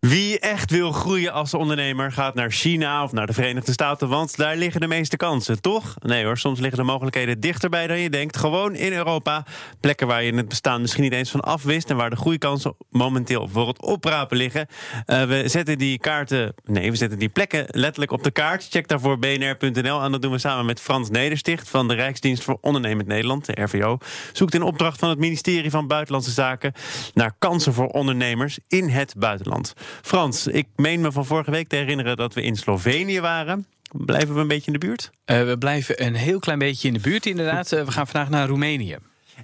Wie echt wil groeien als ondernemer gaat naar China of naar de Verenigde Staten, want daar liggen de meeste kansen, toch? Nee hoor, soms liggen de mogelijkheden dichterbij dan je denkt. Gewoon in Europa. Plekken waar je het bestaan misschien niet eens van afwist en waar de groeikansen momenteel voor het oprapen liggen. Uh, we zetten die kaarten, nee, we zetten die plekken letterlijk op de kaart. Check daarvoor bnr.nl en dat doen we samen met Frans Nedersticht van de Rijksdienst voor Ondernemend Nederland, de RVO. Zoekt in opdracht van het ministerie van Buitenlandse Zaken naar kansen voor ondernemers in het buitenland. Frans, ik meen me van vorige week te herinneren dat we in Slovenië waren. Blijven we een beetje in de buurt? Uh, we blijven een heel klein beetje in de buurt, inderdaad. Uh, we gaan vandaag naar Roemenië.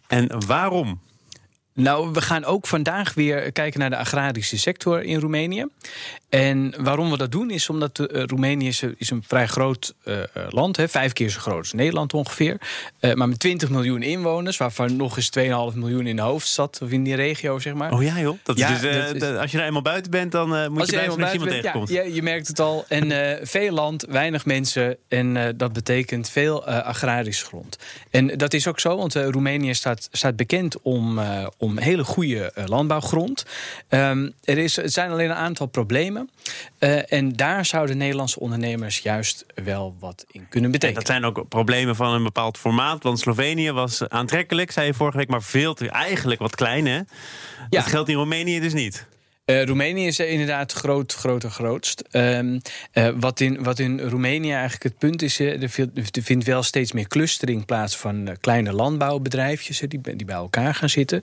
En waarom? Nou, we gaan ook vandaag weer kijken naar de agrarische sector in Roemenië. En waarom we dat doen is omdat uh, Roemenië is, is, een vrij groot uh, land, hè, vijf keer zo groot als Nederland ongeveer. Uh, maar met 20 miljoen inwoners, waarvan nog eens 2,5 miljoen in de hoofdstad of in die regio, zeg maar. Oh ja, joh. Dat ja, is dus, dat is, als je er eenmaal buiten bent, dan moet je, je bij iemand tegenkomt. Ja, je merkt het al. En veel land, weinig mensen. En dat betekent veel agrarische grond. En dat is ook zo, want Roemenië staat, staat bekend om, om hele goede landbouwgrond. Um, er, is, er zijn alleen een aantal problemen. Uh, en daar zouden Nederlandse ondernemers juist wel wat in kunnen betekenen. dat zijn ook problemen van een bepaald formaat. Want Slovenië was aantrekkelijk, zei je vorige week, maar veel te, eigenlijk wat klein. Hè? Ja. Dat geldt in Roemenië dus niet. Uh, Roemenië is inderdaad groot, groter, grootst. Um, uh, wat, in, wat in Roemenië eigenlijk het punt is, uh, er, vindt wel steeds meer clustering plaats van kleine landbouwbedrijfjes die, die bij elkaar gaan zitten.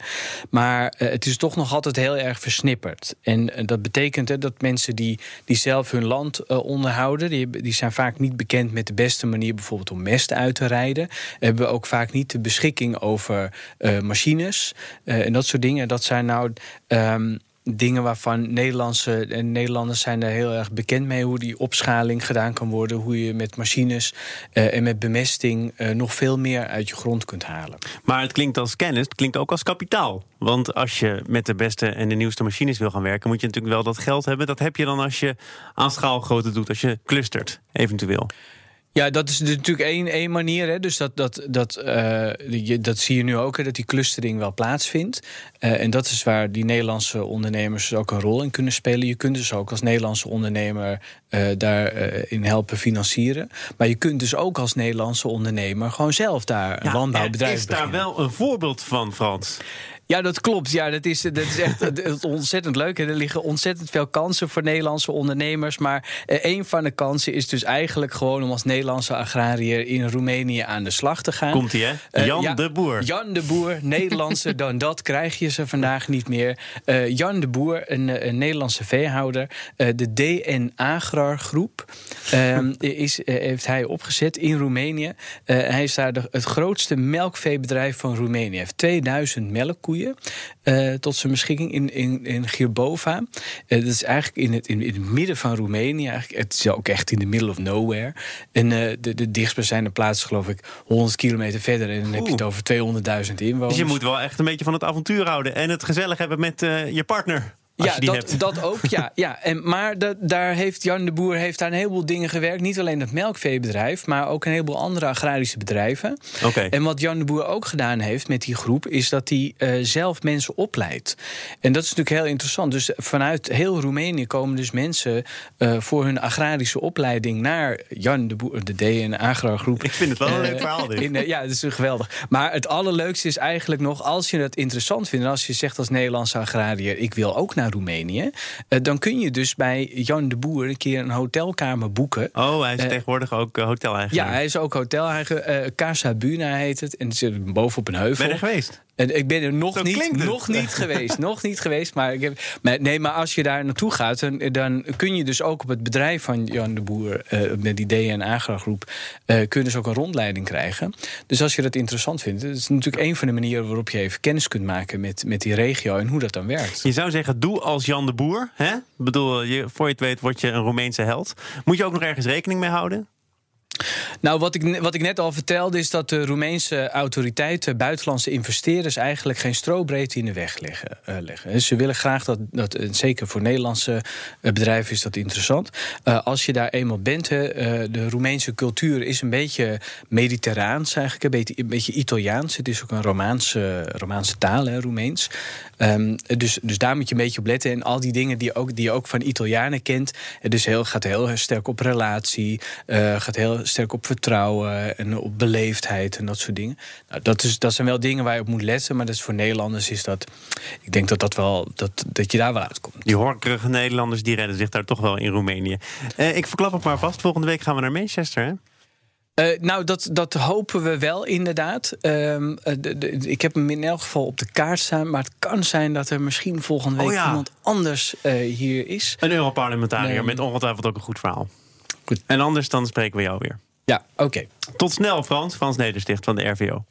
Maar het is toch nog altijd heel erg versnipperd. En dat betekent dat mensen die, die zelf hun land onderhouden, die, die zijn vaak niet bekend met de beste manier bijvoorbeeld om mest uit te rijden. Hebben ook vaak niet de beschikking over machines en dat soort dingen. Dat zijn nou. Um, dingen waarvan Nederlandse en Nederlanders zijn er heel erg bekend mee hoe die opschaling gedaan kan worden, hoe je met machines uh, en met bemesting uh, nog veel meer uit je grond kunt halen. Maar het klinkt als kennis, het klinkt ook als kapitaal. Want als je met de beste en de nieuwste machines wil gaan werken, moet je natuurlijk wel dat geld hebben. Dat heb je dan als je aan schaalgrootte doet, als je clustert, eventueel. Ja, dat is natuurlijk één, één manier. Hè. Dus dat, dat, dat, uh, je, dat zie je nu ook, hè, dat die clustering wel plaatsvindt. Uh, en dat is waar die Nederlandse ondernemers ook een rol in kunnen spelen. Je kunt dus ook als Nederlandse ondernemer uh, daarin helpen financieren. Maar je kunt dus ook als Nederlandse ondernemer gewoon zelf daar een landbouwbedrijf is daar wel een voorbeeld van, Frans? Ja, dat klopt. Ja, dat is, dat is echt ontzettend leuk. Er liggen ontzettend veel kansen voor Nederlandse ondernemers. Maar eh, een van de kansen is dus eigenlijk gewoon om als Nederlandse agrariër in Roemenië aan de slag te gaan. Komt ie, hè? Eh, Jan de Boer. Jan de Boer, Nederlandse, dan dat krijg je ze vandaag niet meer. Uh, Jan de Boer, een, een Nederlandse veehouder. de DN Agrar Groep ehm, is, heeft hij opgezet in Roemenië. hij is daar de, het grootste melkveebedrijf van Roemenië. Hij heeft 2000 melkkoeien. Uh, tot zijn beschikking in, in, in Girbova. Uh, dat is eigenlijk in het, in, in, het midden van Roemenië. Eigenlijk. Het is ook echt in the middle of nowhere. En uh, de, de dichtstbijzijnde plaats geloof ik 100 kilometer verder. En dan heb je het over 200.000 inwoners. Dus je moet wel echt een beetje van het avontuur houden. En het gezellig hebben met je partner ja, dat, dat ook. Ja, ja. En, maar dat, daar heeft Jan de Boer heeft daar een heleboel dingen gewerkt. Niet alleen het melkveebedrijf, maar ook een heleboel andere agrarische bedrijven. Okay. En wat Jan de Boer ook gedaan heeft met die groep, is dat hij uh, zelf mensen opleidt. En dat is natuurlijk heel interessant. Dus vanuit heel Roemenië komen dus mensen uh, voor hun agrarische opleiding naar Jan de Boer, de D en Agra groep. Ik vind het wel een leuk verhaal. Dit. In, ja, dat is geweldig. Maar het allerleukste is eigenlijk nog, als je het interessant vindt, en als je zegt als Nederlandse agrariër, ik wil ook naar Roemenië. Uh, dan kun je dus bij Jan de Boer een keer een hotelkamer boeken. Oh, hij is uh, tegenwoordig ook uh, hoteleigenaar. Ja, hij is ook hoteleigenaar. Casa Buna heet het. En het zit bovenop een heuvel. Ben je er geweest? Ik ben er nog niet, nog niet geweest. nog niet geweest. Maar, ik heb, maar, nee, maar als je daar naartoe gaat, dan, dan, kun je dus ook op het bedrijf van Jan de Boer, uh, met die DNA groep, uh, kun je dus ook een rondleiding krijgen. Dus als je dat interessant vindt, dat is natuurlijk een van de manieren waarop je even kennis kunt maken met, met die regio en hoe dat dan werkt. Je zou zeggen, doe als Jan de Boer. Hè? Ik bedoel, je, voor je het weet, word je een Roemeense held. Moet je ook nog ergens rekening mee houden? Nou, wat ik, wat ik net al vertelde is dat de Roemeense autoriteiten buitenlandse investeerders eigenlijk geen strobreedte in de weg leggen. Uh, leggen. Dus ze willen graag dat, dat, zeker voor Nederlandse bedrijven is dat interessant. Uh, als je daar eenmaal bent, de Roemeense cultuur is een beetje mediterraans eigenlijk, een beetje, een beetje Italiaans. Het is ook een Romaanse, Romaanse taal, hè, Roemeens. Um, dus, dus daar moet je een beetje op letten. En al die dingen die, ook, die je ook van Italianen kent. Dus heel, gaat heel sterk op relatie, gaat heel sterk op vertrouwen en op beleefdheid en dat soort dingen. Nou, dat, is, dat zijn wel dingen waar je op moet letten, maar dat is voor Nederlanders is dat. Ik denk dat dat wel dat, dat je daar wel uitkomt. Die horkerige Nederlanders die redden zich daar toch wel in Roemenië. Uh, ik verklap het maar vast. Volgende week gaan we naar Manchester. Hè? Uh, nou, dat, dat hopen we wel inderdaad. De, de, ik heb hem in elk geval op de kaart staan. Maar het kan zijn dat er misschien volgende week oh ja. iemand anders uh, hier is. Een Europarlementariër met ongetwijfeld ook een goed verhaal. Goed. En anders dan spreken we jou weer. Ja, oké. Tot snel, Frans. Frans Nedersticht van de RVO.